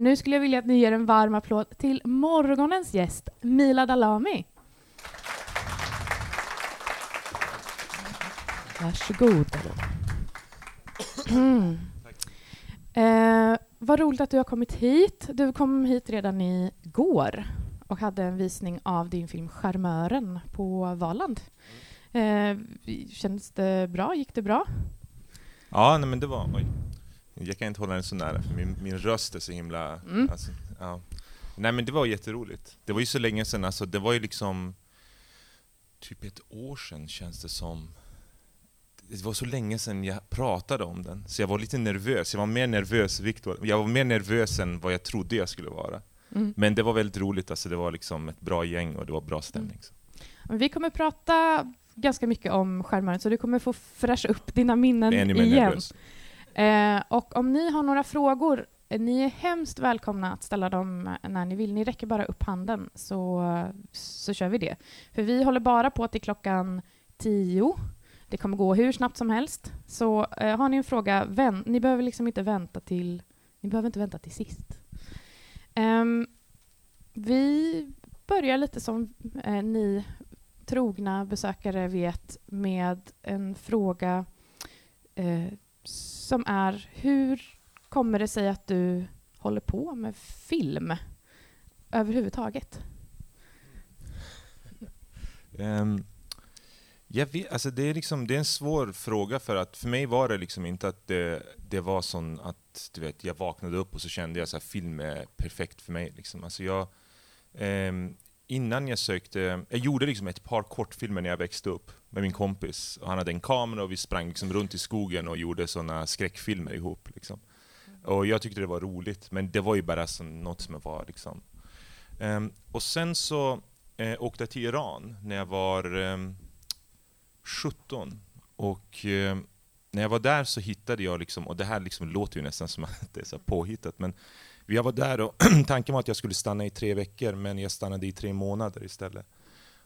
Nu skulle jag vilja att ni ger en varm applåd till morgonens gäst, Mila Dalami. Varsågod. Mm. Eh, vad roligt att du har kommit hit. Du kom hit redan igår och hade en visning av din film Charmören på Valand. Eh, kändes det bra? Gick det bra? Ja, nej, men det var... Oj. Jag kan inte hålla den så nära, för min, min röst är så himla... Mm. Alltså, ja. Nej men det var jätteroligt. Det var ju så länge sedan, alltså, det var ju liksom... Typ ett år sedan känns det som. Det var så länge sedan jag pratade om den, så jag var lite nervös. Jag var mer nervös, Viktor. Jag var mer nervös än vad jag trodde jag skulle vara. Mm. Men det var väldigt roligt, alltså, det var liksom ett bra gäng och det var bra stämning. Så. Men Vi kommer prata ganska mycket om Charmören, så du kommer få fräscha upp dina minnen igen. nervös. Eh, och om ni har några frågor, eh, ni är hemskt välkomna att ställa dem eh, när ni vill. Ni räcker bara upp handen så, så kör vi det. För vi håller bara på till klockan tio. Det kommer gå hur snabbt som helst. Så eh, har ni en fråga, vän, ni behöver liksom inte vänta till, ni behöver inte vänta till sist. Ehm, vi börjar lite som eh, ni trogna besökare vet med en fråga eh, som är hur kommer det sig att du håller på med film överhuvudtaget? Um, jag vet, alltså det, är liksom, det är en svår fråga för att för mig var det liksom inte att det, det var sån att du vet, jag vaknade upp och så kände jag att film är perfekt för mig. Liksom. Alltså jag, um, innan jag sökte, jag gjorde liksom ett par kortfilmer när jag växte upp med min kompis. Och han hade en kamera och vi sprang liksom runt i skogen och gjorde sådana skräckfilmer ihop. Liksom. Och jag tyckte det var roligt, men det var ju bara som något som var liksom. Um, och sen så uh, åkte jag till Iran när jag var ehm, um, 17. Och uh, när jag var där så hittade jag, liksom, och det här liksom låter ju nästan som att det är så påhittat, men jag var där och tanken var att jag skulle stanna i tre veckor, men jag stannade i tre månader istället.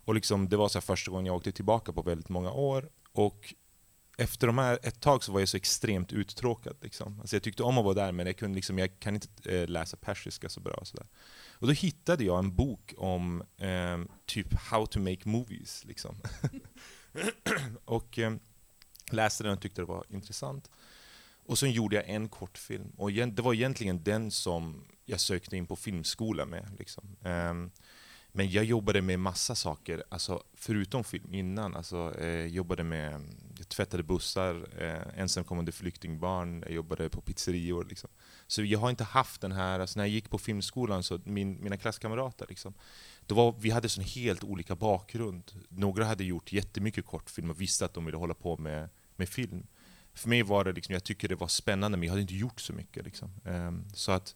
Och liksom, det var så här första gången jag åkte tillbaka på väldigt många år. Och efter de här, ett tag så var jag så extremt uttråkad. Liksom. Alltså jag tyckte om att vara där, men jag, kunde liksom, jag kan inte eh, läsa persiska så bra. Och, så där. och då hittade jag en bok om eh, typ how to make movies. Liksom. och eh, läste den och tyckte det var intressant. Och sen gjorde jag en kortfilm. Och det var egentligen den som jag sökte in på filmskola med. Liksom. Ehm, men jag jobbade med massa saker, alltså, förutom film innan. Alltså, eh, jobbade med, jag tvättade bussar, eh, ensamkommande flyktingbarn, jag jobbade på pizzerior. Liksom. Så jag har inte haft den här, alltså, när jag gick på filmskolan, så min, mina klasskamrater, liksom, då var, vi hade sån helt olika bakgrund. Några hade gjort jättemycket kortfilm och visste att de ville hålla på med, med film. För mig var det, liksom, jag tycker det var spännande, men jag hade inte gjort så mycket. Liksom. Ehm, så att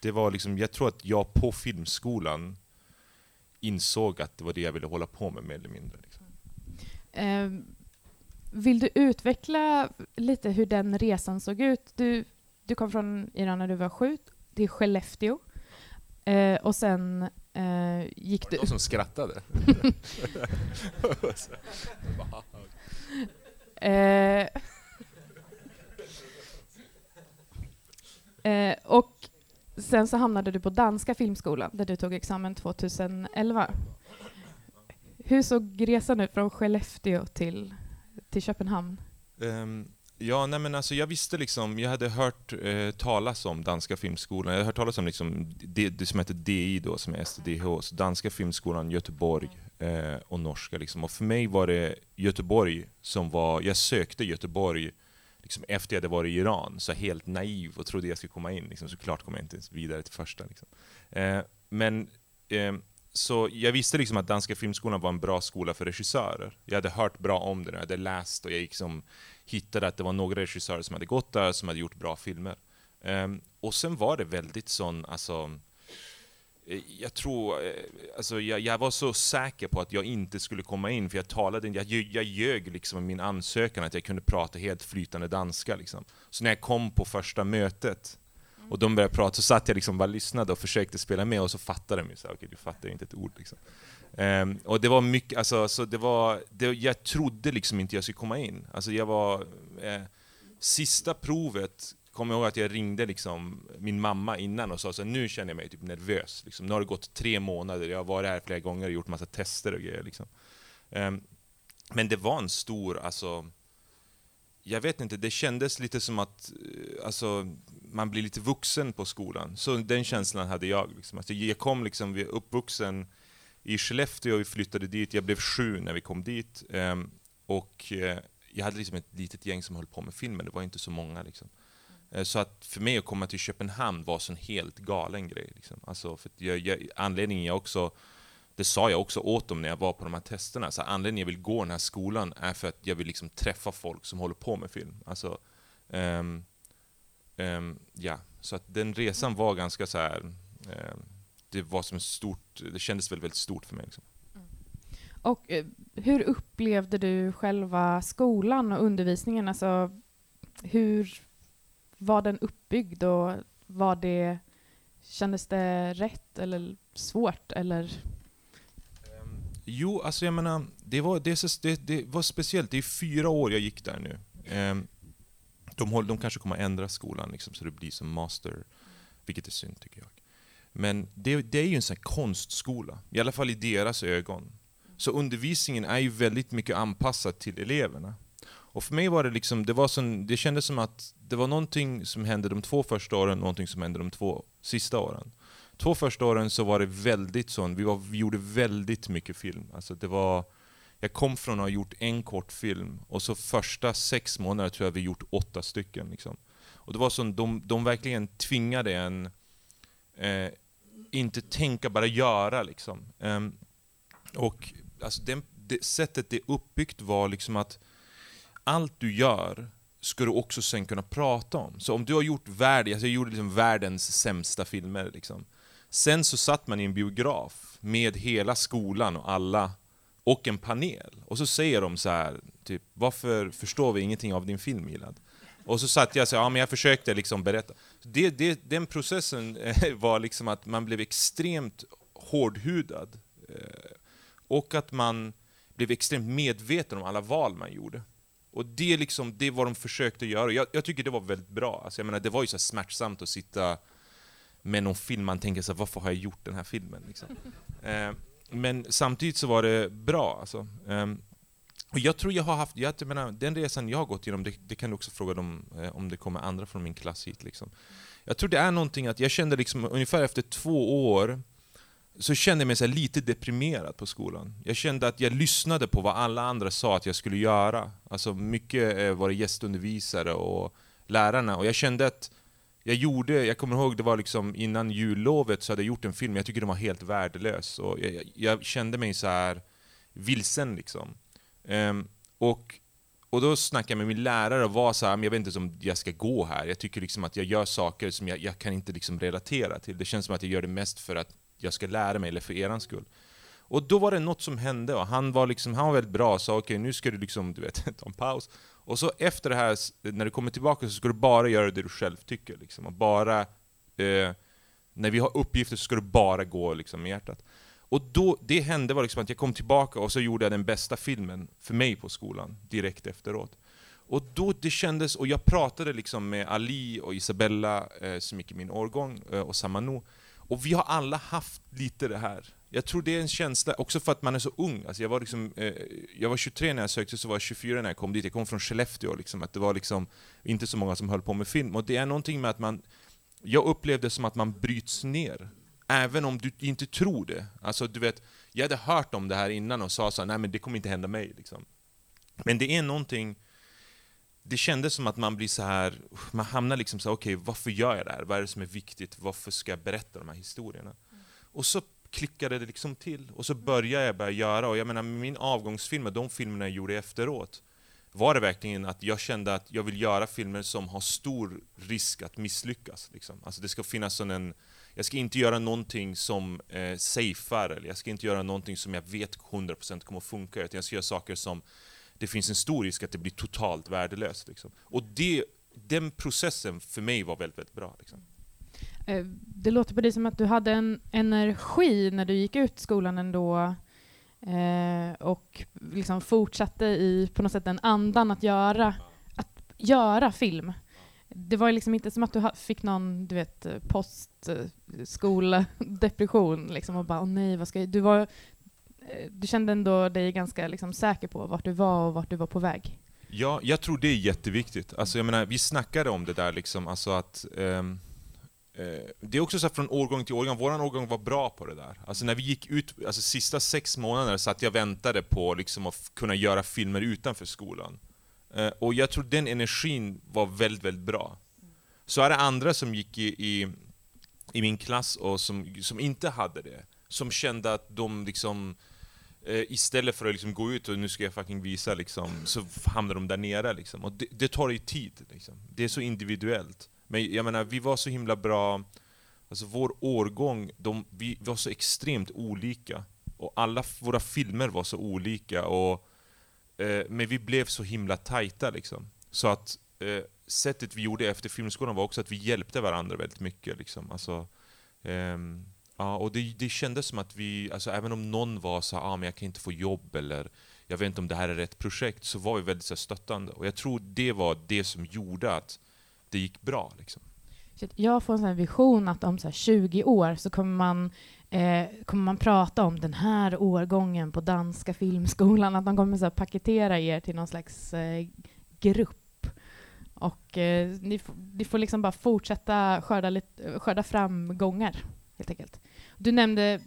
det var liksom, jag tror att jag på filmskolan insåg att det var det jag ville hålla på med mer eller mindre. Liksom. Eh, vill du utveckla lite hur den resan såg ut? Du, du kom från Iran när du var sju, till Skellefteå. Eh, och sen eh, gick Var du... det någon som skrattade? Eh, eh, och sen så hamnade du på Danska filmskolan där du tog examen 2011. Hur såg resan ut från Skellefteå till, till Köpenhamn? Um, ja, nej men alltså jag visste liksom, jag hade hört eh, talas om Danska filmskolan, jag hade hört talas om liksom det, det som heter DI då, som är SDH. så Danska filmskolan Göteborg eh, och norska liksom. Och för mig var det Göteborg som var, jag sökte Göteborg liksom efter jag hade varit i Iran, så helt naiv och trodde jag skulle komma in. Liksom. Såklart kom jag inte ens vidare till första. Liksom. Eh, men eh, så jag visste liksom att Danska filmskolan var en bra skola för regissörer. Jag hade hört bra om den, jag hade läst och jag liksom hittade att det var några regissörer som hade gått där, som hade gjort bra filmer. Eh, och sen var det väldigt sån, alltså, Eh, jag tror, eh, alltså jag, jag, var så säker på att jag inte skulle komma in, för jag talade, jag, jag ljög liksom i min ansökan att jag kunde prata helt flytande danska. Liksom. Så när jag kom på första mötet, och de började prata, så satt jag liksom bara lyssnade och försökte spela med, och så fattade de ju okej, okay, du fattar inte ett ord. Liksom. Um, och det var mycket, alltså, så det var, det, jag trodde liksom inte jag skulle komma in. Alltså jag var, eh, sista provet kommer ihåg att jag ringde liksom min mamma innan och sa så här, nu känner jag mig typ nervös. Liksom. Nu har det gått tre månader, jag har varit här flera gånger och gjort massa tester och grejer. Liksom. Um, men det var en stor, alltså, jag vet inte, det kändes lite som att eh, alltså, man blir lite vuxen på skolan. Så den känslan hade jag. Liksom. Alltså, jag kom liksom, vi uppvuxen i Skellefteå, vi flyttade dit, jag blev sju när vi kom dit. Um, och uh, jag hade liksom ett litet gäng som höll på med filmen, det var inte så många. Liksom. Eh, så att för mig att komma till Köpenhamn var en helt galen grej. Liksom. Alltså, för jag, jag, anledningen jag också det sa jag också åt dem när jag var på de här testerna. Så anledningen jag vill gå den här skolan är för att jag vill liksom träffa folk som håller på med film. Alltså, um, um, ja. Så att den resan var ganska så här. Um, det var som stort, det kändes väldigt, väldigt stort för mig. Liksom. Mm. Och eh, hur upplevde du själva skolan och undervisningen? Alltså, hur var den uppbyggd och var det, kändes det rätt eller svårt? Eller ehm, Jo, alltså jag menar, det var, det, det, det var speciellt. Det är fyra år jag gick där nu. Ehm, de, håller, de kanske kommer att ändra skolan liksom, så det blir som master, vilket är synd tycker jag. Men det, det är ju en sån konstskola, i alla fall i deras ögon. Så undervisningen är ju väldigt mycket anpassad till eleverna. Och för mig var det liksom, det, var som, det kändes som att det var någonting som hände de två första åren, någonting som hände de två sista åren två första åren så var det väldigt sån, vi, vi gjorde väldigt mycket film. Alltså det var, jag kom från att ha gjort en kortfilm, och så första sex månader tror jag vi gjort åtta stycken. Liksom. Och det var som de, de verkligen tvingade en, eh, inte tänka, bara göra. Liksom. Eh, och alltså den, det sättet det är uppbyggt var liksom att allt du gör ska du också sen kunna prata om. Så om du har gjort värld, alltså jag gjorde liksom världens sämsta filmer. Liksom. Sen så satt man i en biograf med hela skolan och alla och en panel. Och så säger de så här, typ, varför förstår vi ingenting av din film Milad? Och så satt jag och sa, ja men jag försökte liksom berätta. Det, det, den processen eh, var liksom att man blev extremt hårdhudad. Eh, och att man blev extremt medveten om alla val man gjorde. Och det, liksom, det var de försökte göra. Jag, jag tycker det var väldigt bra. Alltså jag menar, det var ju så smärtsamt att sitta med någon film man tänker så varför har jag gjort den här filmen? Liksom. Eh, men samtidigt så var det bra. Alltså. Eh, och jag tror jag har haft, jag menar, den resan jag har gått igenom, det, det kan du också fråga dem eh, om det kommer andra från min klass hit. Liksom. Jag tror det är någonting att jag kände liksom, ungefär efter två år, så kände jag mig så lite deprimerad på skolan. Jag kände att jag lyssnade på vad alla andra sa att jag skulle göra. Alltså mycket eh, var det gästundervisare och lärarna, och jag kände att jag gjorde, jag kommer ihåg det var liksom innan jullovet så hade jag gjort en film, jag tycker den var helt värdelös. Och jag, jag kände mig så här vilsen liksom. Um, och, och då snackade jag med min lärare och var så här, men jag vet inte om jag ska gå här. Jag tycker liksom att jag gör saker som jag, jag kan inte liksom relatera till. Det känns som att jag gör det mest för att jag ska lära mig, eller för eran skull. Och då var det något som hände och han var, liksom, han var väldigt bra och sa okej, okay, nu ska du liksom, du vet, ta en paus. Och så efter det här, när du kommer tillbaka så ska du bara göra det du själv tycker. Liksom. Och bara, eh, när vi har uppgifter så ska du bara gå liksom, med hjärtat. Och då, det hände var liksom att jag kom tillbaka och så gjorde jag den bästa filmen för mig på skolan, direkt efteråt. Och då det kändes, och jag pratade liksom med Ali och Isabella, eh, som gick i min årgång, eh, och Samano, och vi har alla haft lite det här. Jag tror det är en känsla, också för att man är så ung. Alltså jag, var liksom, eh, jag var 23 när jag sökte, så var jag 24 när jag kom dit. Jag kom från Skellefteå, liksom, att det var liksom inte så många som höll på med film. Och det är någonting med att man... Jag upplevde som att man bryts ner. Även om du inte tror det. Alltså du vet, jag hade hört om det här innan och sa så här, nej men det kommer inte hända mig. Liksom. Men det är någonting... Det kändes som att man blir så här, man hamnar liksom så här, okej okay, varför gör jag det här? Vad är det som är viktigt? Varför ska jag berätta de här historierna? Mm. Och så klickade det liksom till. Och så började jag börja göra, och jag menar min avgångsfilm och de filmerna jag gjorde efteråt, var det verkligen att jag kände att jag vill göra filmer som har stor risk att misslyckas. Liksom. Alltså det ska finnas sån en, jag ska inte göra någonting som eh, safear, eller jag ska inte göra någonting som jag vet 100% kommer att funka, utan jag ska göra saker som det finns en stor risk att det blir totalt värdelöst. Liksom. Och det, den processen för mig var väldigt, väldigt bra. Liksom. Eh, det låter på dig som att du hade en energi när du gick ut skolan ändå eh, och liksom fortsatte i på något sätt den andan att göra, att göra film. det var liksom inte som att du fick någon, du vet, postskoledepression eh, liksom och bara åh nej, vad ska jag... Du var... Eh, du kände ändå dig ganska liksom säker på vart du var och vart du var på väg? Ja, jag tror det är jätteviktigt. Alltså, jag menar, vi snackade om det där, liksom, alltså att um, uh, det är också så från årgång till årgång, vår årgång var bra på det där. Alltså när vi gick ut, alltså sista sex månader satt jag och väntade på liksom, att kunna göra filmer utanför skolan. Uh, och jag tror den energin var väldigt, väldigt bra. Så är det andra som gick i, i, i min klass och som, som inte hade det. Som kände att de liksom Eh, istället för att liksom gå ut och nu ska jag fucking visa, liksom, så hamnar de där nere. Liksom. Och det, det tar ju tid. Liksom. Det är så individuellt. Men jag menar, vi var så himla bra, alltså vår årgång, de, vi var så extremt olika. Och alla våra filmer var så olika. Och, eh, men vi blev så himla tajta liksom. Så att eh, sättet vi gjorde efter filmskolan var också att vi hjälpte varandra väldigt mycket. Liksom. Alltså, ehm, Ja, och det, det kändes som att vi, alltså även om någon var så ah, men jag kan inte få jobb eller jag vet inte om det här är rätt projekt, så var vi väldigt så stöttande. Och jag tror det var det som gjorde att det gick bra. Liksom. Jag får en sån vision att om så 20 år så kommer man, eh, kommer man prata om den här årgången på Danska filmskolan, att de kommer så paketera er till någon slags eh, grupp. Och eh, ni, ni, får liksom bara fortsätta skörda, lite, skörda framgångar, helt enkelt. Du nämnde,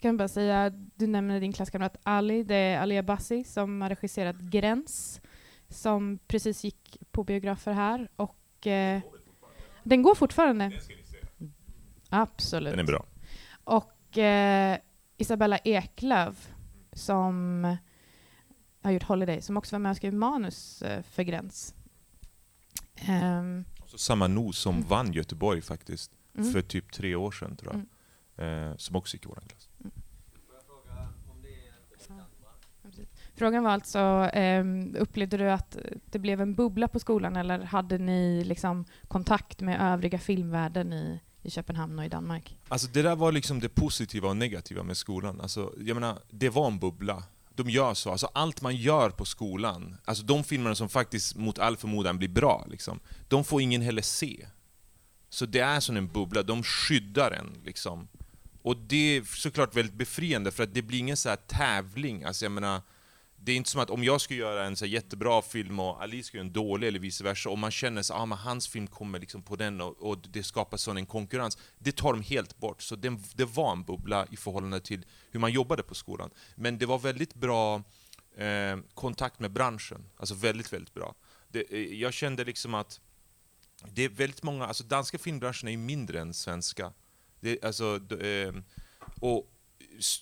kan bara säga, du nämnde din klasskamrat Ali, det är Ali Abassi som har regisserat Gräns, som precis gick på biografer här. Och, eh, den går fortfarande. Den ska ni se. Absolut. Den är bra. Och eh, Isabella Eklöf, som har gjort Holiday, som också var med och skrev manus eh, för Gräns. Um, samma nos som mm. vann Göteborg faktiskt, mm. för typ tre år sedan tror jag. Mm eh, som också gick i vår klass. Mm. Frågan var alltså, eh, upplevde du att det blev en bubbla på skolan eller hade ni liksom kontakt med övriga filmvärlden i, i Köpenhamn och i Danmark? Alltså det där var liksom det positiva och negativa med skolan. Alltså, jag menar, det var en bubbla. De gör så. Alltså allt man gör på skolan, alltså de filmerna som faktiskt mot all förmodan blir bra, liksom, de får ingen heller se. Så det är som en bubbla, de skyddar en. Liksom. Och det är såklart väldigt befriande för att det blir ingen så här tävling. Alltså jag menar, det är inte som att om jag skulle göra en så jättebra film och Ali skulle göra en dålig eller vice versa, och man känner att ah, hans film kommer liksom på den och, och det skapar sån en konkurrens. Det tar de helt bort. Så det, det, var en bubbla i förhållande till hur man jobbade på skolan. Men det var väldigt bra eh, kontakt med branschen. Alltså väldigt, väldigt bra. Det, eh, jag kände liksom att det är väldigt många, alltså danska filmbranschen är ju mindre än svenska. Det, alltså, eh, och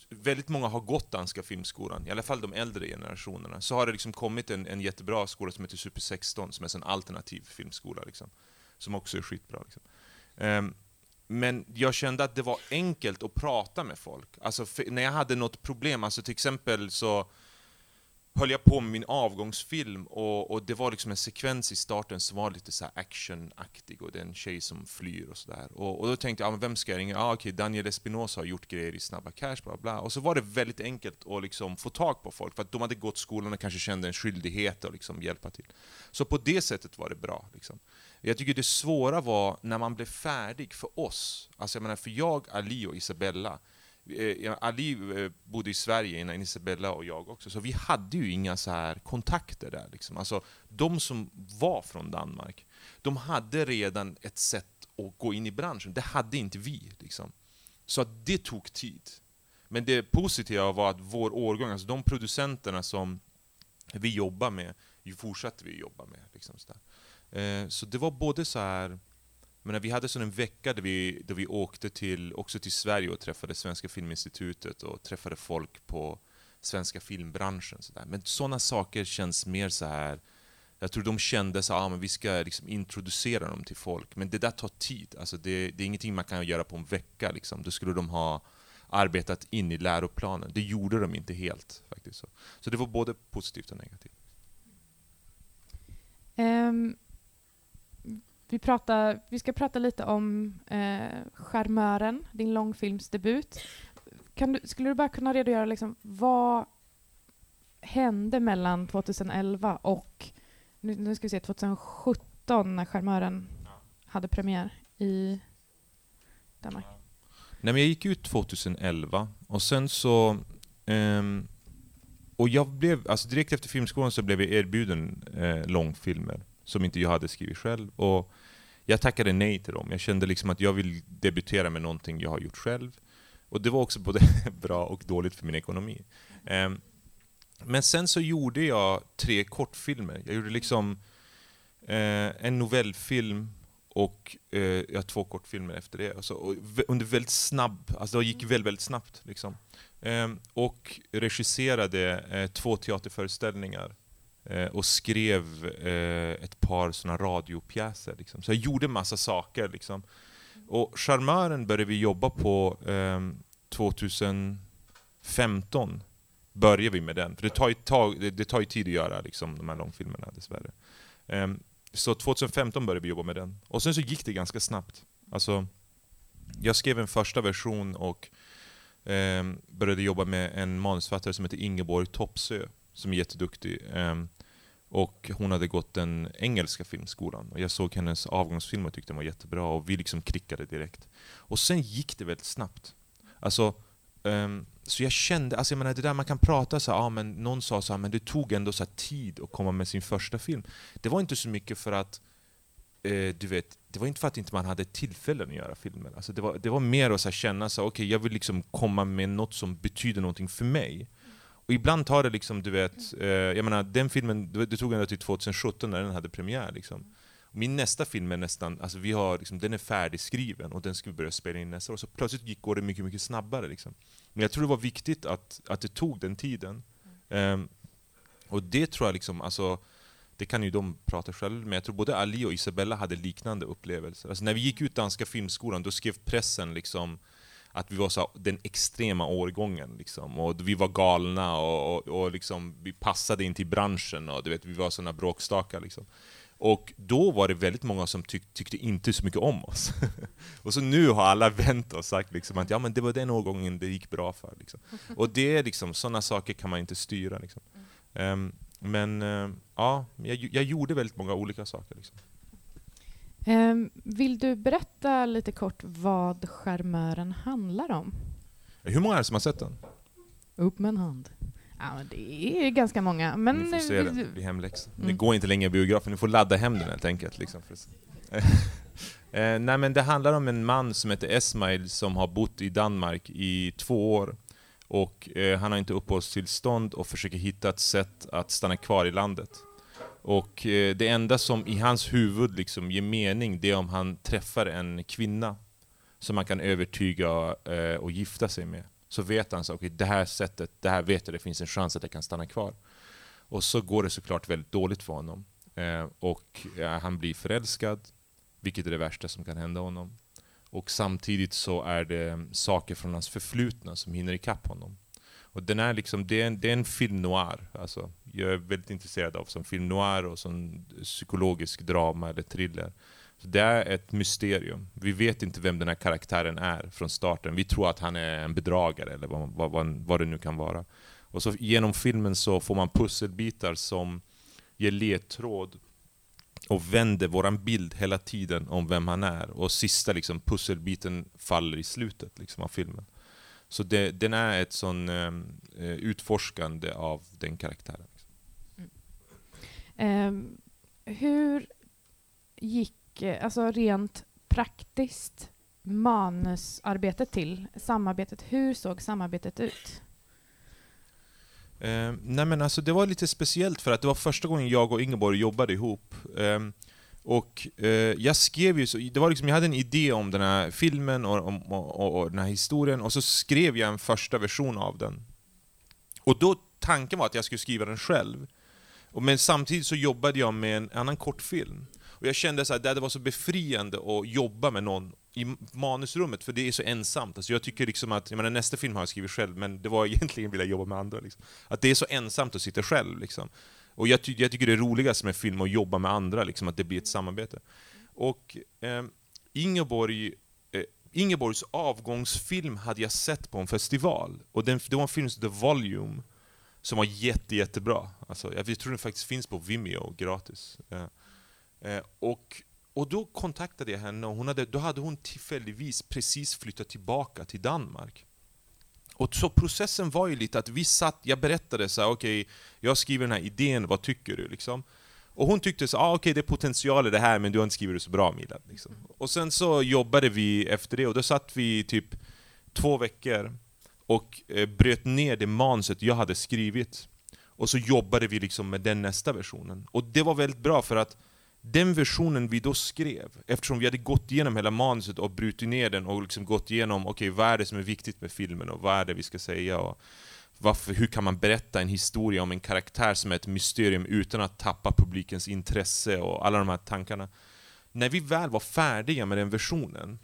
väldigt många har gått Danska filmskolan, i alla fall de äldre generationerna. Så har det liksom kommit en, en jättebra skola som heter Super 16, som är en alternativ filmskola, liksom, som också är skitbra. Liksom. Um, men jag kände att det var enkelt att prata med folk. Alltså, när jag hade något problem, alltså till exempel så höll jag på med min avgångsfilm och, och, det var liksom en sekvens i starten som var lite så actionaktig och det är en tjej som flyr och sådär. Och, och, då tänkte jag, ah, men vem ska jag ringa? Ah, okej, Daniel Espinosa har gjort grejer i Snabba Cash, bla bla. Och så var det väldigt enkelt att liksom få tag på folk, för att de hade gått skolan och kanske kände en skyldighet att liksom hjälpa till. Så på det sättet var det bra. Liksom. Jag tycker det svåra var när man blev färdig för oss. Alltså jag menar, för jag, Ali och Isabella, Eh, Ali eh, bodde i Sverige innan Isabella och jag också, så vi hade ju inga så här kontakter där. Liksom. Alltså, de som var från Danmark, de hade redan ett sätt att gå in i branschen. Det hade inte vi. Liksom. Så att det tog tid. Men det positiva var att vår årgång, alltså de producenterna som vi jobbar med, fortsatte vi jobba med. Liksom så, eh, så det var både så här men vi hade sån en vecka där vi, där vi åkte till, också till Sverige och träffade Svenska Filminstitutet och träffade folk på svenska filmbranschen. Så där. Men sådana saker känns mer så här. Jag tror de kände att ah, vi ska liksom introducera dem till folk. Men det där tar tid. Alltså det, det är ingenting man kan göra på en vecka. Liksom. Då skulle de ha arbetat in i läroplanen. Det gjorde de inte helt. faktiskt. Så, så det var både positivt och negativt. Um, vi, pratar, vi ska prata lite om eh, Charmören, din långfilmsdebut. Du, skulle du bara kunna redogöra liksom, vad hände mellan 2011 och nu, nu ska vi se, 2017 2013 när Charmören hade premiär i Danmark. Nej, men jag gick ut 2011 och sen så... ehm, och jag blev, alltså direkt efter filmskolan så blev jag erbjuden eh, långfilmer som inte jag hade skrivit själv. Och jag tackade nej till dem. Jag kände liksom att jag vill debutera med någonting jag har gjort själv. Och det var också både bra och dåligt för min ekonomi. Ehm, men sen så gjorde jag tre kortfilmer. Jag gjorde liksom eh, en novellfilm och eh, jag har två kortfilmer efter det. Alltså, och v- under väldigt snabb, alltså det gick väldigt, väldigt snabbt. Liksom. Ehm, och regisserade eh, två teaterföreställningar. Eh, och skrev eh, ett par såna radiopjäser. Liksom. Så jag gjorde massa saker. Liksom. Och Charmören började vi jobba på eh, 2015. Började vi med den. För det tar ju, tag, det, det tar ju tid att göra liksom, de här långfilmerna dessvärre. Ehm, så 2015 började vi jobba med den. Och sen så gick det ganska snabbt. Alltså, jag skrev en första version och eh, började jobba med en manusförfattare som heter Ingeborg Topsö, som är jätteduktig. Ehm, och hon hade gått den engelska filmskolan. Och jag såg hennes avgångsfilm och tyckte den var jättebra, och vi liksom klickade direkt. Och sen gick det väldigt snabbt. Alltså, um, så jag kände, alltså jag menar det där man kan prata så här, ah, men någon sa så här, men det tog ändå så här tid att komma med sin första film. Det var inte så mycket för att, eh, du vet, det var inte för att inte man hade tillfällen att göra filmer. Alltså det, var, det var mer att så här känna så okej okay, jag vill liksom komma med något som betyder någonting för mig. Och ibland tar det liksom, du vet, eh, jag menar den filmen, det tog ända till 2017 när den hade premiär liksom. Min nästa film är nästan, alltså vi har liksom, den är färdigskriven och den ska vi börja spela in nästa år. Så plötsligt gick, går det mycket, mycket snabbare liksom. Men jag tror det var viktigt att, att det tog den tiden. Ehm, och det tror jag liksom, alltså, det kan ju de prata själva men jag tror både Ali och Isabella hade liknande upplevelser. Alltså när vi gick ut Danska filmskolan, då skrev pressen liksom att vi var så den extrema årgången. Liksom. Och vi var galna och, och, och liksom, vi passade in till branschen och du vet, vi var såna bråkstakar. Liksom. Och då var det väldigt många som tyck, tyckte inte så mycket om oss. och så nu har alla vänt och sagt liksom att ja, men det var den årgången det gick bra för. Liksom. Och det är liksom, sådana saker kan man inte styra. Liksom. Ehm, men eh, ja, jag, jag gjorde väldigt många olika saker. Liksom. Ehm, vill du berätta lite kort vad Charmören handlar om? Hur många är det som har sett den? Upp med en hand. Ja, men det är ganska många. Men Ni får se den, det blir hemläxa. Det Mm. går inte längre i biografen, ni får ladda hem den helt enkelt. Liksom, eh, nej men det handlar om en man som heter Esmail som har bott i Danmark i två år. Och eh, han har inte uppehållstillstånd och försöker hitta ett sätt att stanna kvar i landet. Och eh, det enda som i hans huvud liksom ger mening, det är om han träffar en kvinna som han kan övertyga eh, och gifta sig med. Så vet han så, okay, det här sättet, det här vet jag, det finns en chans att jag kan stanna kvar. Och så går det såklart väldigt dåligt för honom. Eh, och han blir förälskad, vilket är det värsta som kan hända honom. Och samtidigt så är det mm, saker från hans förflutna som hinner ikapp honom. Och den är liksom, det är en, det är en film noir. Alltså, jag är väldigt intresserad av som film noir och som psykologisk drama eller thriller. Så det är ett mysterium. Vi vet inte vem den här karaktären är från starten. Vi tror att han är en bedragare eller vad, vad, vad, vad det nu kan vara. Och så genom filmen så får man pusselbitar som ger ledtråd och vänder våran bild hela tiden om vem han är. Och sista liksom, pusselbiten faller i slutet liksom, av filmen. Så det, den är ett sån eh, eh utforskande av den karaktären. Ehm, hur gick, eh, alltså rent praktiskt, manusarbetet till? Samarbetet, hur såg samarbetet ut? Eh, nej men alltså det var lite speciellt för att det var första gången jag och Ingeborg jobbade ihop. Eh, och eh, jag skrev ju så, det var liksom, jag hade en idé om den här filmen och, om, och, och, och den här historien, och så skrev jag en första version av den. Och då, tanken var att jag skulle skriva den själv. Och, men samtidigt så jobbade jag med en annan kortfilm. Och jag kände så här, det var så befriande att jobba med någon i manusrummet, för det är så ensamt. Alltså jag tycker liksom att, jag menar, nästa film har jag skrivit själv, men det var egentligen vill jag jobba med andra. Liksom. Att det är så ensamt att sitta själv. Liksom. Och jag, ty jag tycker det är roligast med film att jobba med andra, liksom, att det blir ett samarbete. Och eh, Ingeborg, eh, Ingeborgs avgångsfilm hade jag sett på en festival. Och den, det var en film som The Volume, som var jätte, jättebra. Alltså, jag tror den faktiskt finns på Vimeo gratis. Eh, Eh, och, och då kontaktade jag henne och hon hade, då hade hon tillfälligtvis precis flyttat tillbaka till Danmark. Och så processen var ju lite att vi satt, jag berättade så okej, okay, jag skriver den här idén, vad tycker du? Liksom. Och hon tyckte så ah, okej okay, det är potential i det här men du har inte skrivit det så bra Milad. Liksom. Och sen så jobbade vi efter det och då satt vi typ två veckor och eh, bröt ner det manuset jag hade skrivit. Och så jobbade vi liksom med den nästa versionen. Och det var väldigt bra för att den versionen vi då skrev, eftersom vi hade gått igenom hela manuset och brutit ner den och liksom gått igenom, okay, vad är det som är viktigt med filmen och vad är det vi ska säga och varför, hur kan man berätta en historia om en karaktär som är ett mysterium utan att tappa publikens intresse och alla de här tankarna. När vi väl var färdiga med den versionen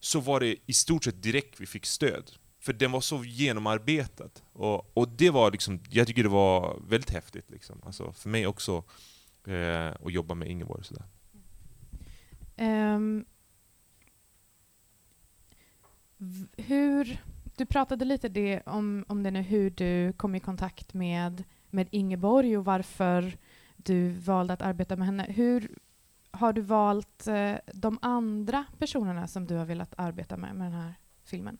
så var det i stort sett direkt vi fick stöd. För den var så genomarbetad. Och, och det var liksom, jag tycker det var väldigt häftigt. Liksom. Alltså för mig också, eh, att jobba med Ingeborg. Sådär. Um, hur, du pratade lite det om, om det nu, hur du kom i kontakt med, med Ingeborg och varför du valde att arbeta med henne. Hur har du valt eh, de andra personerna som du har velat arbeta med med den här filmen?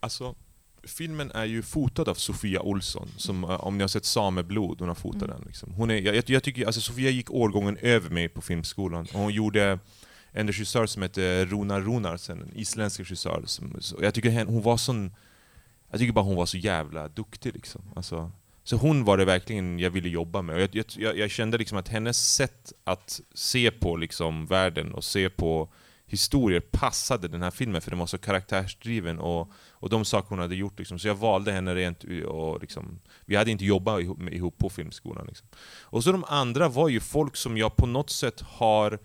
Alltså, filmen är ju fotad av Sofia Olsson, som, eh, om ni har sett Sameblod, hon har fotat mm. den. Liksom. Hon är, jag, jag, tycker, alltså Sofia gick årgången över mig på filmskolan, och hon gjorde en regissör som heter Runar Runarsen, en isländsk regissör. Som, jag tycker hon var sån... Jag tycker bara hon var så jävla duktig liksom. Alltså, så hon var det verkligen jag ville jobba med. Och jag, jag, jag kände liksom att hennes sätt att se på liksom världen och se på historier passade den här filmen, för den var så karaktärsdriven och, och de saker hon hade gjort. Liksom. Så jag valde henne rent och liksom, Vi hade inte jobbat ihop, ihop på filmskolan. Liksom. Och så de andra var ju folk som jag på något sätt har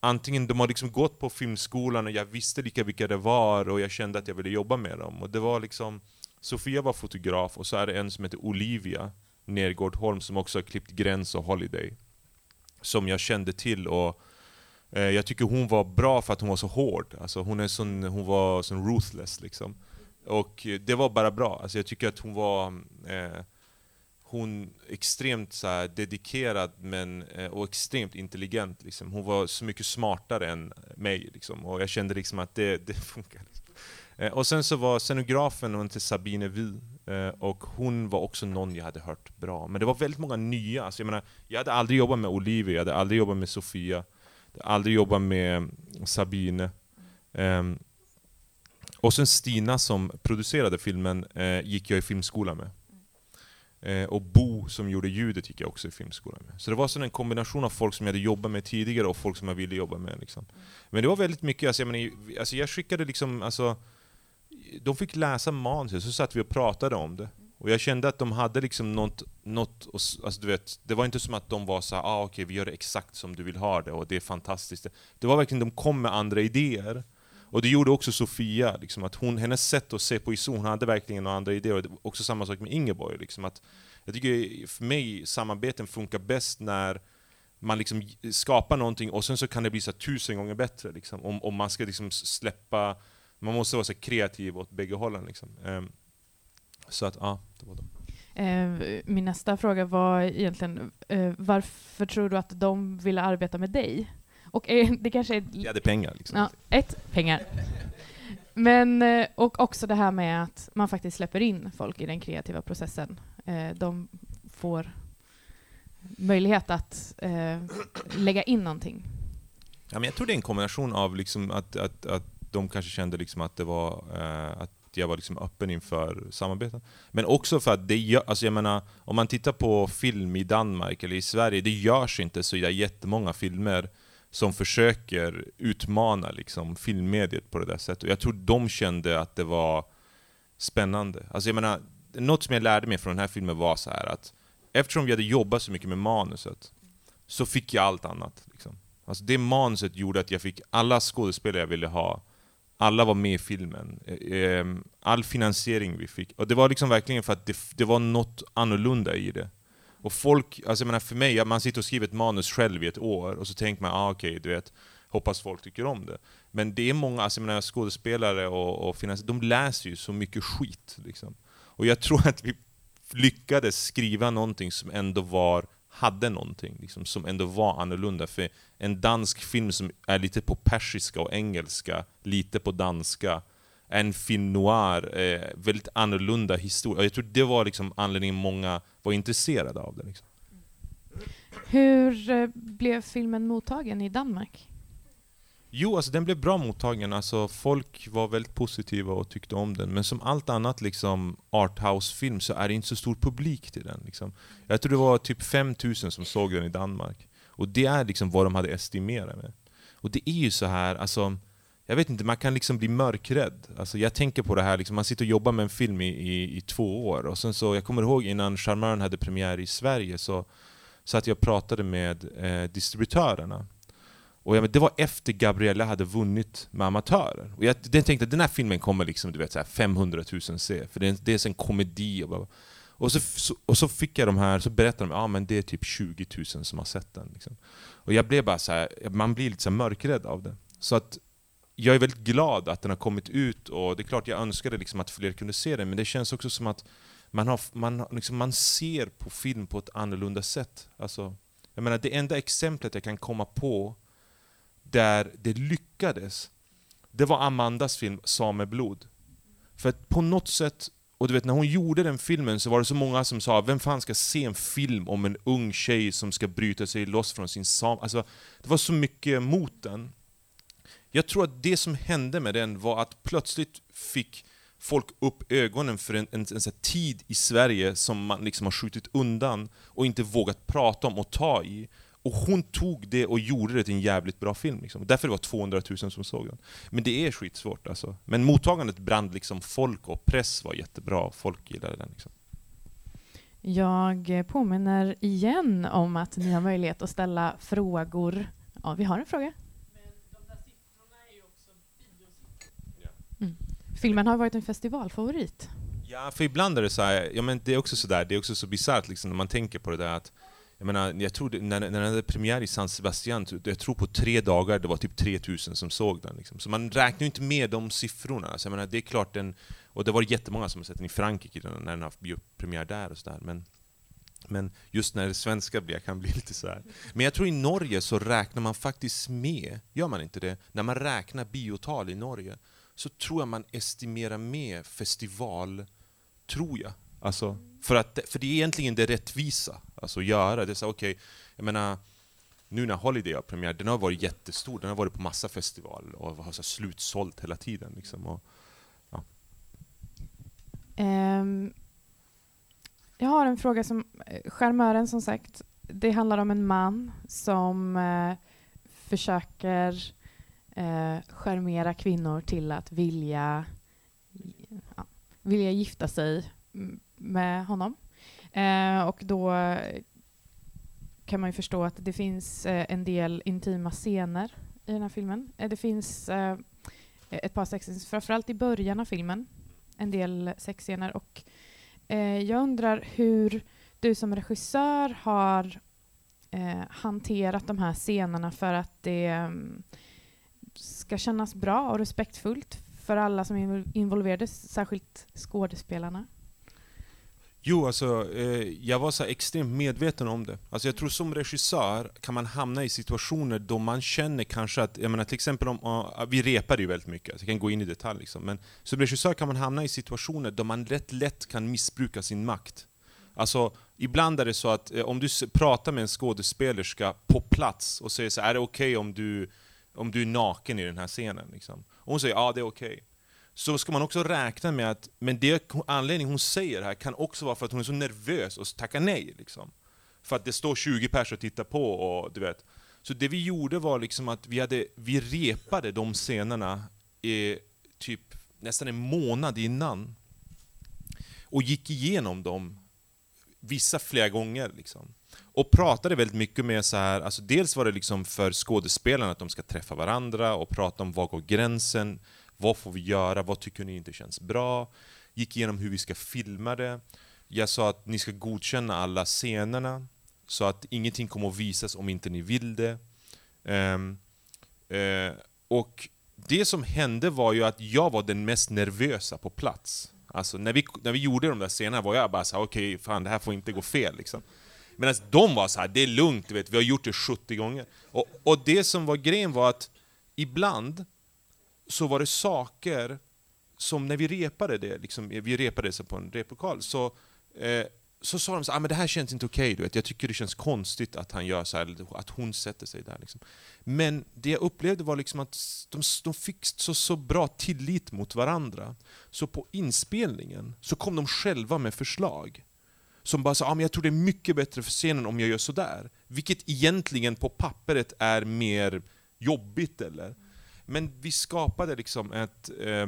Antingen de har liksom gått på filmskolan och jag visste lika vilka det var och jag kände att jag ville jobba med dem. Och det var liksom Sofia var fotograf och så är det en som heter Olivia Nergårdholm som också har klippt Gräns och Holiday. Som jag kände till och Eh, jag tycker hon var bra för att hon var så hård. Alltså hon, är sån, hon var sån ruthless liksom. Och eh, det var bara bra. Alltså jag tycker att hon var eh, hon extremt så här, dedikerad men, eh, och extremt intelligent. Liksom. Hon var så mycket smartare än mig. Liksom. Och jag kände liksom att det, det funkar. Liksom. Eh, och sen så var scenografen, hon hette Sabine Vi, eh, och hon var också någon jag hade hört bra. Men det var väldigt många nya. Alltså jag, menar, jag hade aldrig jobbat med Olivia, jag hade aldrig jobbat med Sofia aldrig jobbat med Sabine. Um, och sen Stina som producerade filmen uh, gick jag i filmskola med. Uh, och Bo som gjorde ljudet gick jag också i filmskola med. Så det var en kombination av folk som jag hade jobbat med tidigare och folk som jag ville jobba med. Liksom. Men det var väldigt mycket, alltså, jag, menar, alltså, jag skickade liksom, alltså, de fick läsa manuset, så satt vi och pratade om det. Och jag kände att de hade liksom något, något alltså du vet, det var inte som att de var så ah, okej okay, vi gör det exakt som du vill ha det och det är fantastiskt. Det var verkligen, de kom med andra idéer. Och det gjorde också Sofia, liksom, att hon, hennes sätt att se på ISO, hon hade verkligen några andra idéer. Och det också samma sak med Ingeborg. Liksom, att jag tycker för mig, samarbeten funkar bäst när man liksom skapar någonting och sen så kan det bli så tusen gånger bättre. Liksom, om, om man ska liksom släppa, man måste vara så kreativ åt bägge hållen. Liksom. Um, så att, ja, det var de. Eh, min nästa fråga var egentligen eh, varför tror du att de ville arbeta med dig? Och eh, det kanske är... Jag hade pengar. Liksom. Ja, ett, pengar. Men, och också det här med att man faktiskt släpper in folk i den kreativa processen. De får möjlighet att lägga in någonting. Ja, men jag tror det är en kombination av liksom att, att, att de kanske kände liksom att det var att jag var liksom öppen inför samarbeten. Men också för att det gör, alltså jag menar, om man tittar på film i Danmark eller i Sverige, det görs inte så jättemånga filmer som försöker utmana liksom, filmmediet på det där sättet. Och jag tror de kände att det var spännande. Alltså jag menar, något som jag lärde mig från den här filmen var så här att eftersom vi hade jobbat så mycket med manuset, så fick jag allt annat. Liksom. Alltså det manuset gjorde att jag fick alla skådespelare jag ville ha, alla var med i filmen. Eh, ehm, all finansiering vi fick. Och det var liksom verkligen för att det, det var något annorlunda i det. Och folk, alltså jag menar för mig, man sitter och skriver ett manus själv i ett år och så tänker man, ah, okej, okay, du vet, hoppas folk tycker om det. Men det är många, alltså jag menar, skådespelare och, och finans, de läser ju så mycket skit. Liksom. Och jag tror att vi lyckades skriva någonting som ändå var hade någonting liksom, som ändå var annorlunda. För en dansk film som är lite på persiska och engelska, lite på danska, en film noir, eh, väldigt annorlunda historia. Jag tror det var liksom anledningen många var intresserade av det. Liksom. Hur eh, blev filmen mottagen i Danmark? Jo, alltså den blev bra mottagen. Alltså, folk var väldigt positiva och tyckte om den. Men som allt annat liksom, arthouse-film så är det inte så stor publik till den. Liksom. Jag tror det var typ 5000 som såg den i Danmark. Och det är liksom vad de hade estimerat med. Och det är ju så här, alltså, jag vet inte, man kan liksom bli mörkrädd. Alltså, jag tänker på det här, liksom, man sitter och jobbar med en film i, i, i två år. Och sen så, jag kommer ihåg innan Charmören hade premiär i Sverige så så att jag pratade med eh, distributörerna. Och jag, det var efter Gabriella hade vunnit med Amatörer. Och jag, jag tänkte att den här filmen kommer liksom, du vet, så 500 000 se, för det är, det är en komedi. Och, bara, och, så, så, och så fick jag de här, så berättade de att ah, det är typ 20 000 som har sett den. Liksom. Och jag blev bara så här, man blir lite så mörkrädd av det. Så att jag är väldigt glad att den har kommit ut, och det är klart jag önskade liksom att fler kunde se den, men det känns också som att man, har, man, liksom, man ser på film på ett annorlunda sätt. Alltså, jag menar, det enda exemplet jag kan komma på där det lyckades, det var Amandas film Sameblod. För att på något sätt, och du vet när hon gjorde den filmen så var det så många som sa Vem fan ska se en film om en ung tjej som ska bryta sig loss från sin sam... Alltså, det var så mycket mot den. Jag tror att det som hände med den var att plötsligt fick folk upp ögonen för en, en, en, en tid i Sverige som man liksom har skjutit undan och inte vågat prata om och ta i. Och hon tog det och gjorde det till en jävligt bra film. Liksom. Därför det var 200 000 som såg den. Men det är skitsvårt alltså. Men mottagandet brann liksom folk och press var jättebra. Folk gillade den. Liksom. Jag påminner igen om att ni har möjlighet att ställa frågor. Ja, vi har en fråga. Mm filmen har varit en festivalfavorit. Ja, för ibland är det så här, ja men det är också sådär, det är också så bisarrt liksom när man tänker på det där att jag menar, jag tror det, när, när den hade premiär i San Sebastian, jag tror på tre dagar det var typ 3000 som såg den. Liksom. Så man räknar ju inte med de siffrorna. Så jag menar, det är klart den, och det var jättemånga som har sett den i Frankrike när den haft premiär där och sådär. Men, men just när det svenska blir, kan bli lite så här. Men jag tror i Norge så räknar man faktiskt med, gör man inte det? När man räknar biotal i Norge, så tror jag man estimerar med festival, tror jag. Alltså, för, att, för det är egentligen det rättvisa, alltså göra. Det är så, okay, jag menar, nu när Holiday har premiär, den har varit jättestor, den har varit på massa festivaler och har så slutsålt hela tiden. Liksom, och, ja. um, jag har en fråga som, eh, Charmören som sagt, det handlar om en man som uh, försöker eh, charmera kvinnor till att vilja, ja, vilja gifta sig mm, med honom. Eh, och då kan man ju förstå att det finns eh, en del intima scener i den här filmen. Eh, det finns eh, ett par sexscener, framförallt i början av filmen, en del sexscener. Och eh, jag undrar hur du som regissör har eh, hanterat de här scenerna för att det mm, ska kännas bra och respektfullt för alla som är involverade, särskilt skådespelarna? Jo, alltså, eh, jag var så extremt medveten om det. Alltså, jag tror som regissör kan man hamna i situationer då man känner kanske att, jag menar till exempel om, uh, vi repar ju väldigt mycket, alltså, jag kan gå in i detalj liksom, men som regissör kan man hamna i situationer då man rätt lätt kan missbruka sin makt. Alltså, ibland är det så att eh, om du pratar med en skådespelerska på plats och säger så är det okej okay om du om du är naken i den här scenen. Liksom. Och hon säger ja, det är okej. Okay. Så ska man också räkna med att, men det anledningen hon säger här kan också vara för att hon är så nervös och tackar nej. Liksom. För att det står 20 personer och tittar på och du vet. Så det vi gjorde var liksom att vi, hade, vi repade de scenerna i typ nästan en månad innan. Och gick igenom dem, vissa flera gånger. Liksom och pratade väldigt mycket med så här, alltså dels var det liksom för skådespelarna att de ska träffa varandra och prata om var går gränsen, vad får vi göra, vad tycker ni inte känns bra? Gick igenom hur vi ska filma det. Jag sa att ni ska godkänna alla scenerna, så att ingenting kommer att visas om inte ni vill det. Um, uh, och det som hände var ju att jag var den mest nervösa på plats. Alltså när vi, när vi gjorde de där scenerna var jag bara såhär, okej, okay, fan det här får inte gå fel liksom. Medan de var så här, det är lugnt, du vet, vi har gjort det 70 gånger. Och, och det som var grejen var att ibland så var det saker som när vi repade det, liksom, vi repade det på en replokal, så, eh, så sa de så ah, men det här känns inte okej, okay, jag tycker det känns konstigt att han gör så här, att hon sätter sig där. Liksom. Men det jag upplevde var liksom att de, de fick så, så bra tillit mot varandra, så på inspelningen så kom de själva med förslag. Som bara sa ah, men jag tror det är mycket bättre för scenen om jag gör sådär. Vilket egentligen på pappret är mer jobbigt. eller men vi skapade liksom ett eh,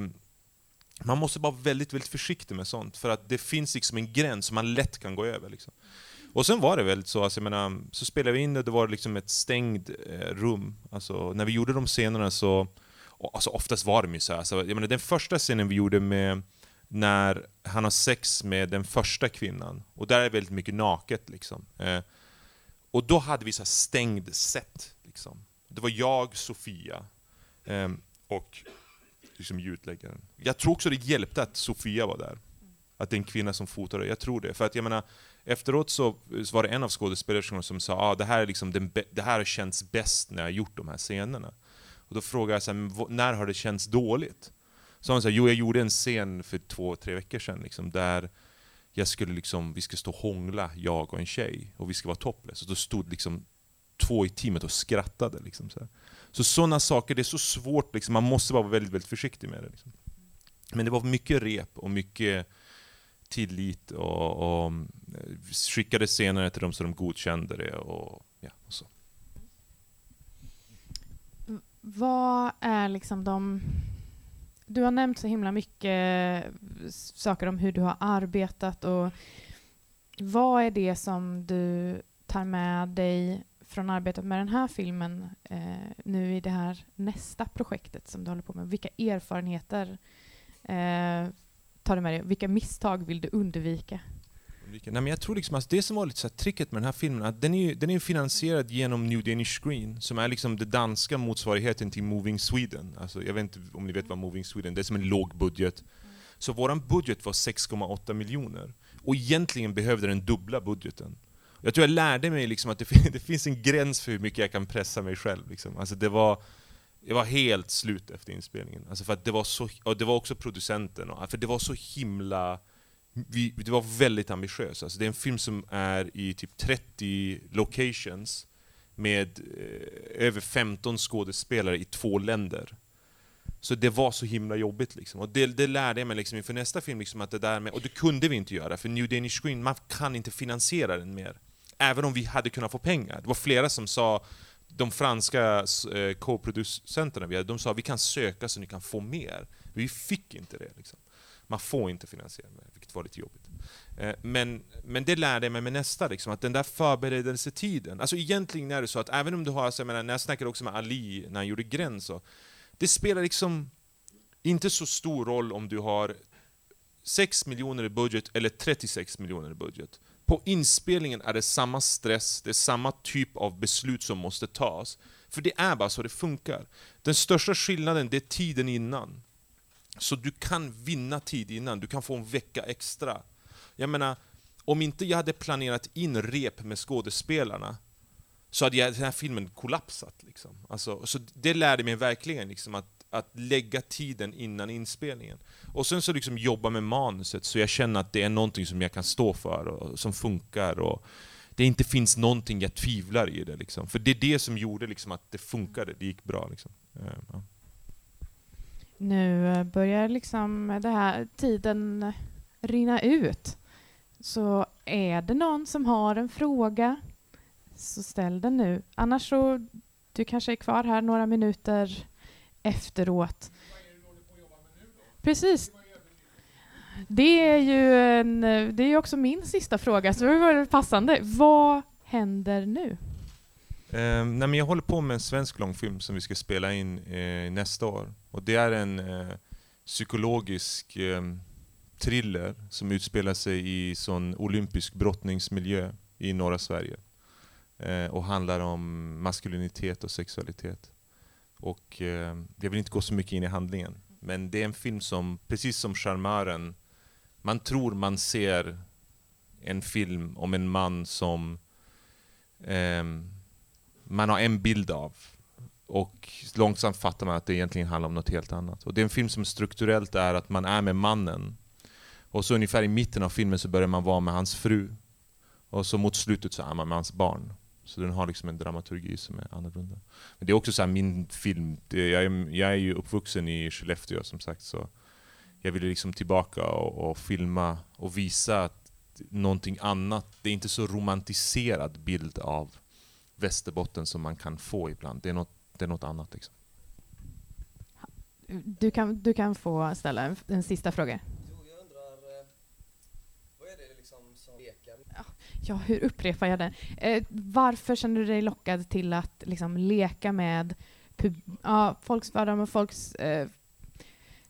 man måste vara väldigt, väldigt försiktig med sånt, för att det finns liksom en gräns som man lätt kan gå över. Liksom. Och sen var det väldigt så, alltså, jag menar, så spelade vi in det, det var liksom ett stängt eh, rum. Alltså, när vi gjorde de scenerna så, alltså, oftast var de ju så här, alltså, jag menar, den första scenen vi gjorde med när han har sex med den första kvinnan, och där är det väldigt mycket naket. Liksom. Eh, och då hade vi så stängd set. Liksom. Det var jag, Sofia Ehm, och liksom ljudläggaren. Jag tror också det hjälpte att Sofia var där. Att det är en kvinna som fotade, jag tror det. För att jag menar, efteråt så var det en av skådespelerskorna som sa ah, det här är liksom den det här har känts bäst när jag gjort de här scenerna. Och då frågade jag så här, när har det känts dåligt? Så hon sa, jo jag gjorde en scen för två, tre veckor sedan liksom, där jag skulle liksom, vi skulle stå och hångla, jag och en tjej, och vi ska vara topless. Och då stod liksom två i teamet och skrattade. Liksom, så här. Så sådana saker, det är så svårt, liksom, man måste vara väldigt, väldigt försiktig med det. Liksom. Men det var mycket rep och mycket tillit och, och mm, skickade senare till dem så de godkände det. Och, ja, och så. Vad är liksom de... Du har nämnt så himla mycket eh, saker om hur du har arbetat och vad är det som du tar med dig från arbetet med den här filmen eh, nu i det här nästa projektet som du håller på med? Vilka erfarenheter eh, tar du med dig? Vilka misstag vill du undvika? Nej, men jag tror liksom att det som var lite så tricket med den här filmen, att den är, den är finansierad genom New Danish Screen, som är liksom den danska motsvarigheten till Moving Sweden. Alltså, jag vet inte om ni vet vad Moving Sweden är, det är, som en låg budget. Så vår budget var 6,8 miljoner. Och egentligen behövde den dubbla budgeten. Jag tror jag lärde mig liksom att det, det, finns en gräns för hur mycket jag kan pressa mig själv. Liksom. Alltså det, var, jag var helt slut efter inspelningen. Alltså för det, var så, och det var också producenten, och, för det var så himla... Vi, det var väldigt ambitiöst. Alltså det är en film som är i typ 30 locations med eh, över 15 skådespelare i två länder. Så det var så himla jobbigt. Liksom. Och det, det lärde jag mig liksom inför nästa film, liksom, att det där med, och det kunde vi inte göra, för New Danish Screen, man kan inte finansiera den mer även om vi hade kunnat få pengar. Det var flera som sa, de franska eh, co-producenterna vi hade, de sa vi kan söka så ni kan få mer. Vi fick inte det. Liksom. Man får inte finansiera mer, vilket var lite jobbigt. Eh, men, men det lärde jag mig med nästa, liksom, att den där förberedelsetiden, alltså egentligen är det så att även om du har, så jag menar, när jag snackade också med Ali när han gjorde Gräns, så, det spelar liksom inte så stor roll om du har 6 miljoner i budget eller 36 miljoner i budget. På inspelningen är det samma stress, det är samma typ av beslut som måste tas. För det är bara så det funkar. Den största skillnaden det är tiden innan. Så du kan vinna tid innan, du kan få en vecka extra. Jag menar, om inte jag hade planerat in rep med skådespelarna så hade jag, den här filmen kollapsat. Liksom. Alltså, så det lärde mig verkligen liksom, att att lägga tiden innan inspelningen. Och sen så liksom jobba med manuset så jag känner att det är någonting som jag kan stå för och som funkar. Och det inte finns någonting jag tvivlar i det. Liksom. För det är det som gjorde liksom att det funkade, det gick bra. Liksom. Eh, ja. Nu eh, börjar liksom det här tiden rinna ut. Så är det någon som har en fråga så ställ den nu. Annars så, du kanske är kvar här några minuter efteråt. Precis. Det är ju en, det är också min sista fråga, så det var passande. Vad händer nu? Eh, nej men jag håller på med en svensk långfilm som vi ska spela in eh, nästa år. Och det är en eh, psykologisk eh, thriller som utspelar sig i sån olympisk brottningsmiljö i norra Sverige. Eh, och handlar om maskulinitet och sexualitet. Och eh, jag vill inte gå så mycket in i handlingen. Men det är en film som, precis som Charmören, man tror man ser en film om en man som eh, man har en bild av. Och långsamt fattar man att det egentligen handlar om något helt annat. Och det är en film som strukturellt är att man är med mannen. Och så ungefär i mitten av filmen så börjar man vara med hans fru. Och så mot slutet så är man med hans barn. Så den har liksom en dramaturgi som är annorlunda. Men det är också så min film, det, jag, är, jag är ju uppvuxen i Skellefteå som sagt, så jag ville liksom tillbaka och, och filma och visa att någonting annat, det är inte så romantiserad bild av Västerbotten som man kan få ibland. Det är något, det är något annat. Liksom. Du, kan, du kan få ställa en, en sista fråga. Ja, hur upprepar jag den? Eh, varför känner du dig lockad till att liksom, leka med ja, folks fördomar, folks... Eh,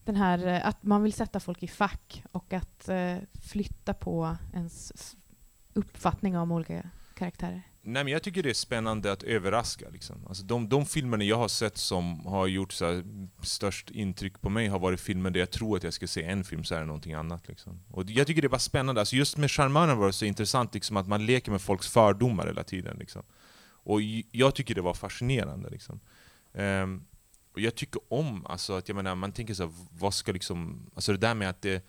den här, eh, att man vill sätta folk i fack och att eh, flytta på ens uppfattning om olika karaktärer? Nej, men jag tycker det är spännande att överraska. Liksom. Alltså de, de filmerna jag har sett som har gjort så här, störst intryck på mig har varit filmer där jag tror att jag ska se en film så är det någonting annat. Liksom. Och jag tycker det var spännande. Alltså just med Charmören var det så intressant liksom, att man leker med folks fördomar hela tiden. Liksom. Och jag tycker det var fascinerande. Liksom. Um, och jag tycker om, alltså, att jag menar, man tänker så här, vad ska liksom... Alltså det där med att det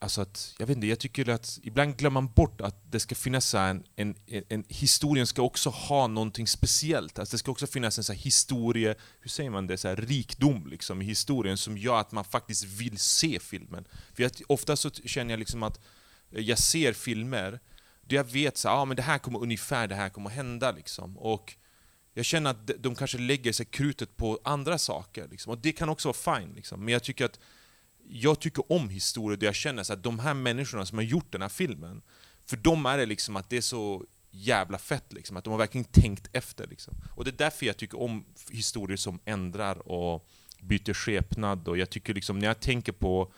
Alltså att, jag vet inte, jag tycker att ibland glömmer man bort att det ska finnas en, en, en, en historien ska också ha någonting speciellt. Alltså det ska också finnas en så historie, hur säger man det, så rikdom liksom, i historien som gör att man faktiskt vill se filmen. För jag, ofta så känner jag liksom att eh, jag ser filmer där jag vet att ah, det här kommer ungefär det här kommer hända. Liksom. Och jag känner att de kanske lägger sig krutet på andra saker. Liksom. Och det kan också vara fine. Liksom. Men jag tycker att jag tycker om historier där jag känner att de här människorna som har gjort den här filmen, för dem är det liksom att det är så jävla fett, liksom, att de har verkligen tänkt efter. Liksom. Och det är därför jag tycker om historier som ändrar och byter skepnad. Och jag tycker liksom, när jag tänker på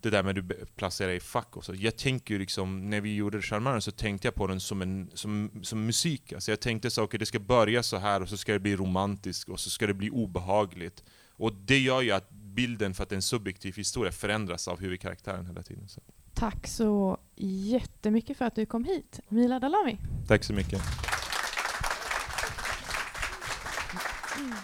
det där med att du placerar i fack och så. Jag tänker liksom, när vi gjorde Charmören så tänkte jag på den som, en, som, som musik. Alltså jag tänkte så, okay, det ska börja så här och så ska det bli romantiskt och så ska det bli obehagligt. Och det gör ju att bilden, för att det är en subjektiv historia, förändras av huvudkaraktären hela tiden. Så. Tack så jättemycket för att du kom hit, Mila Dalami. Tack så mycket. Mm.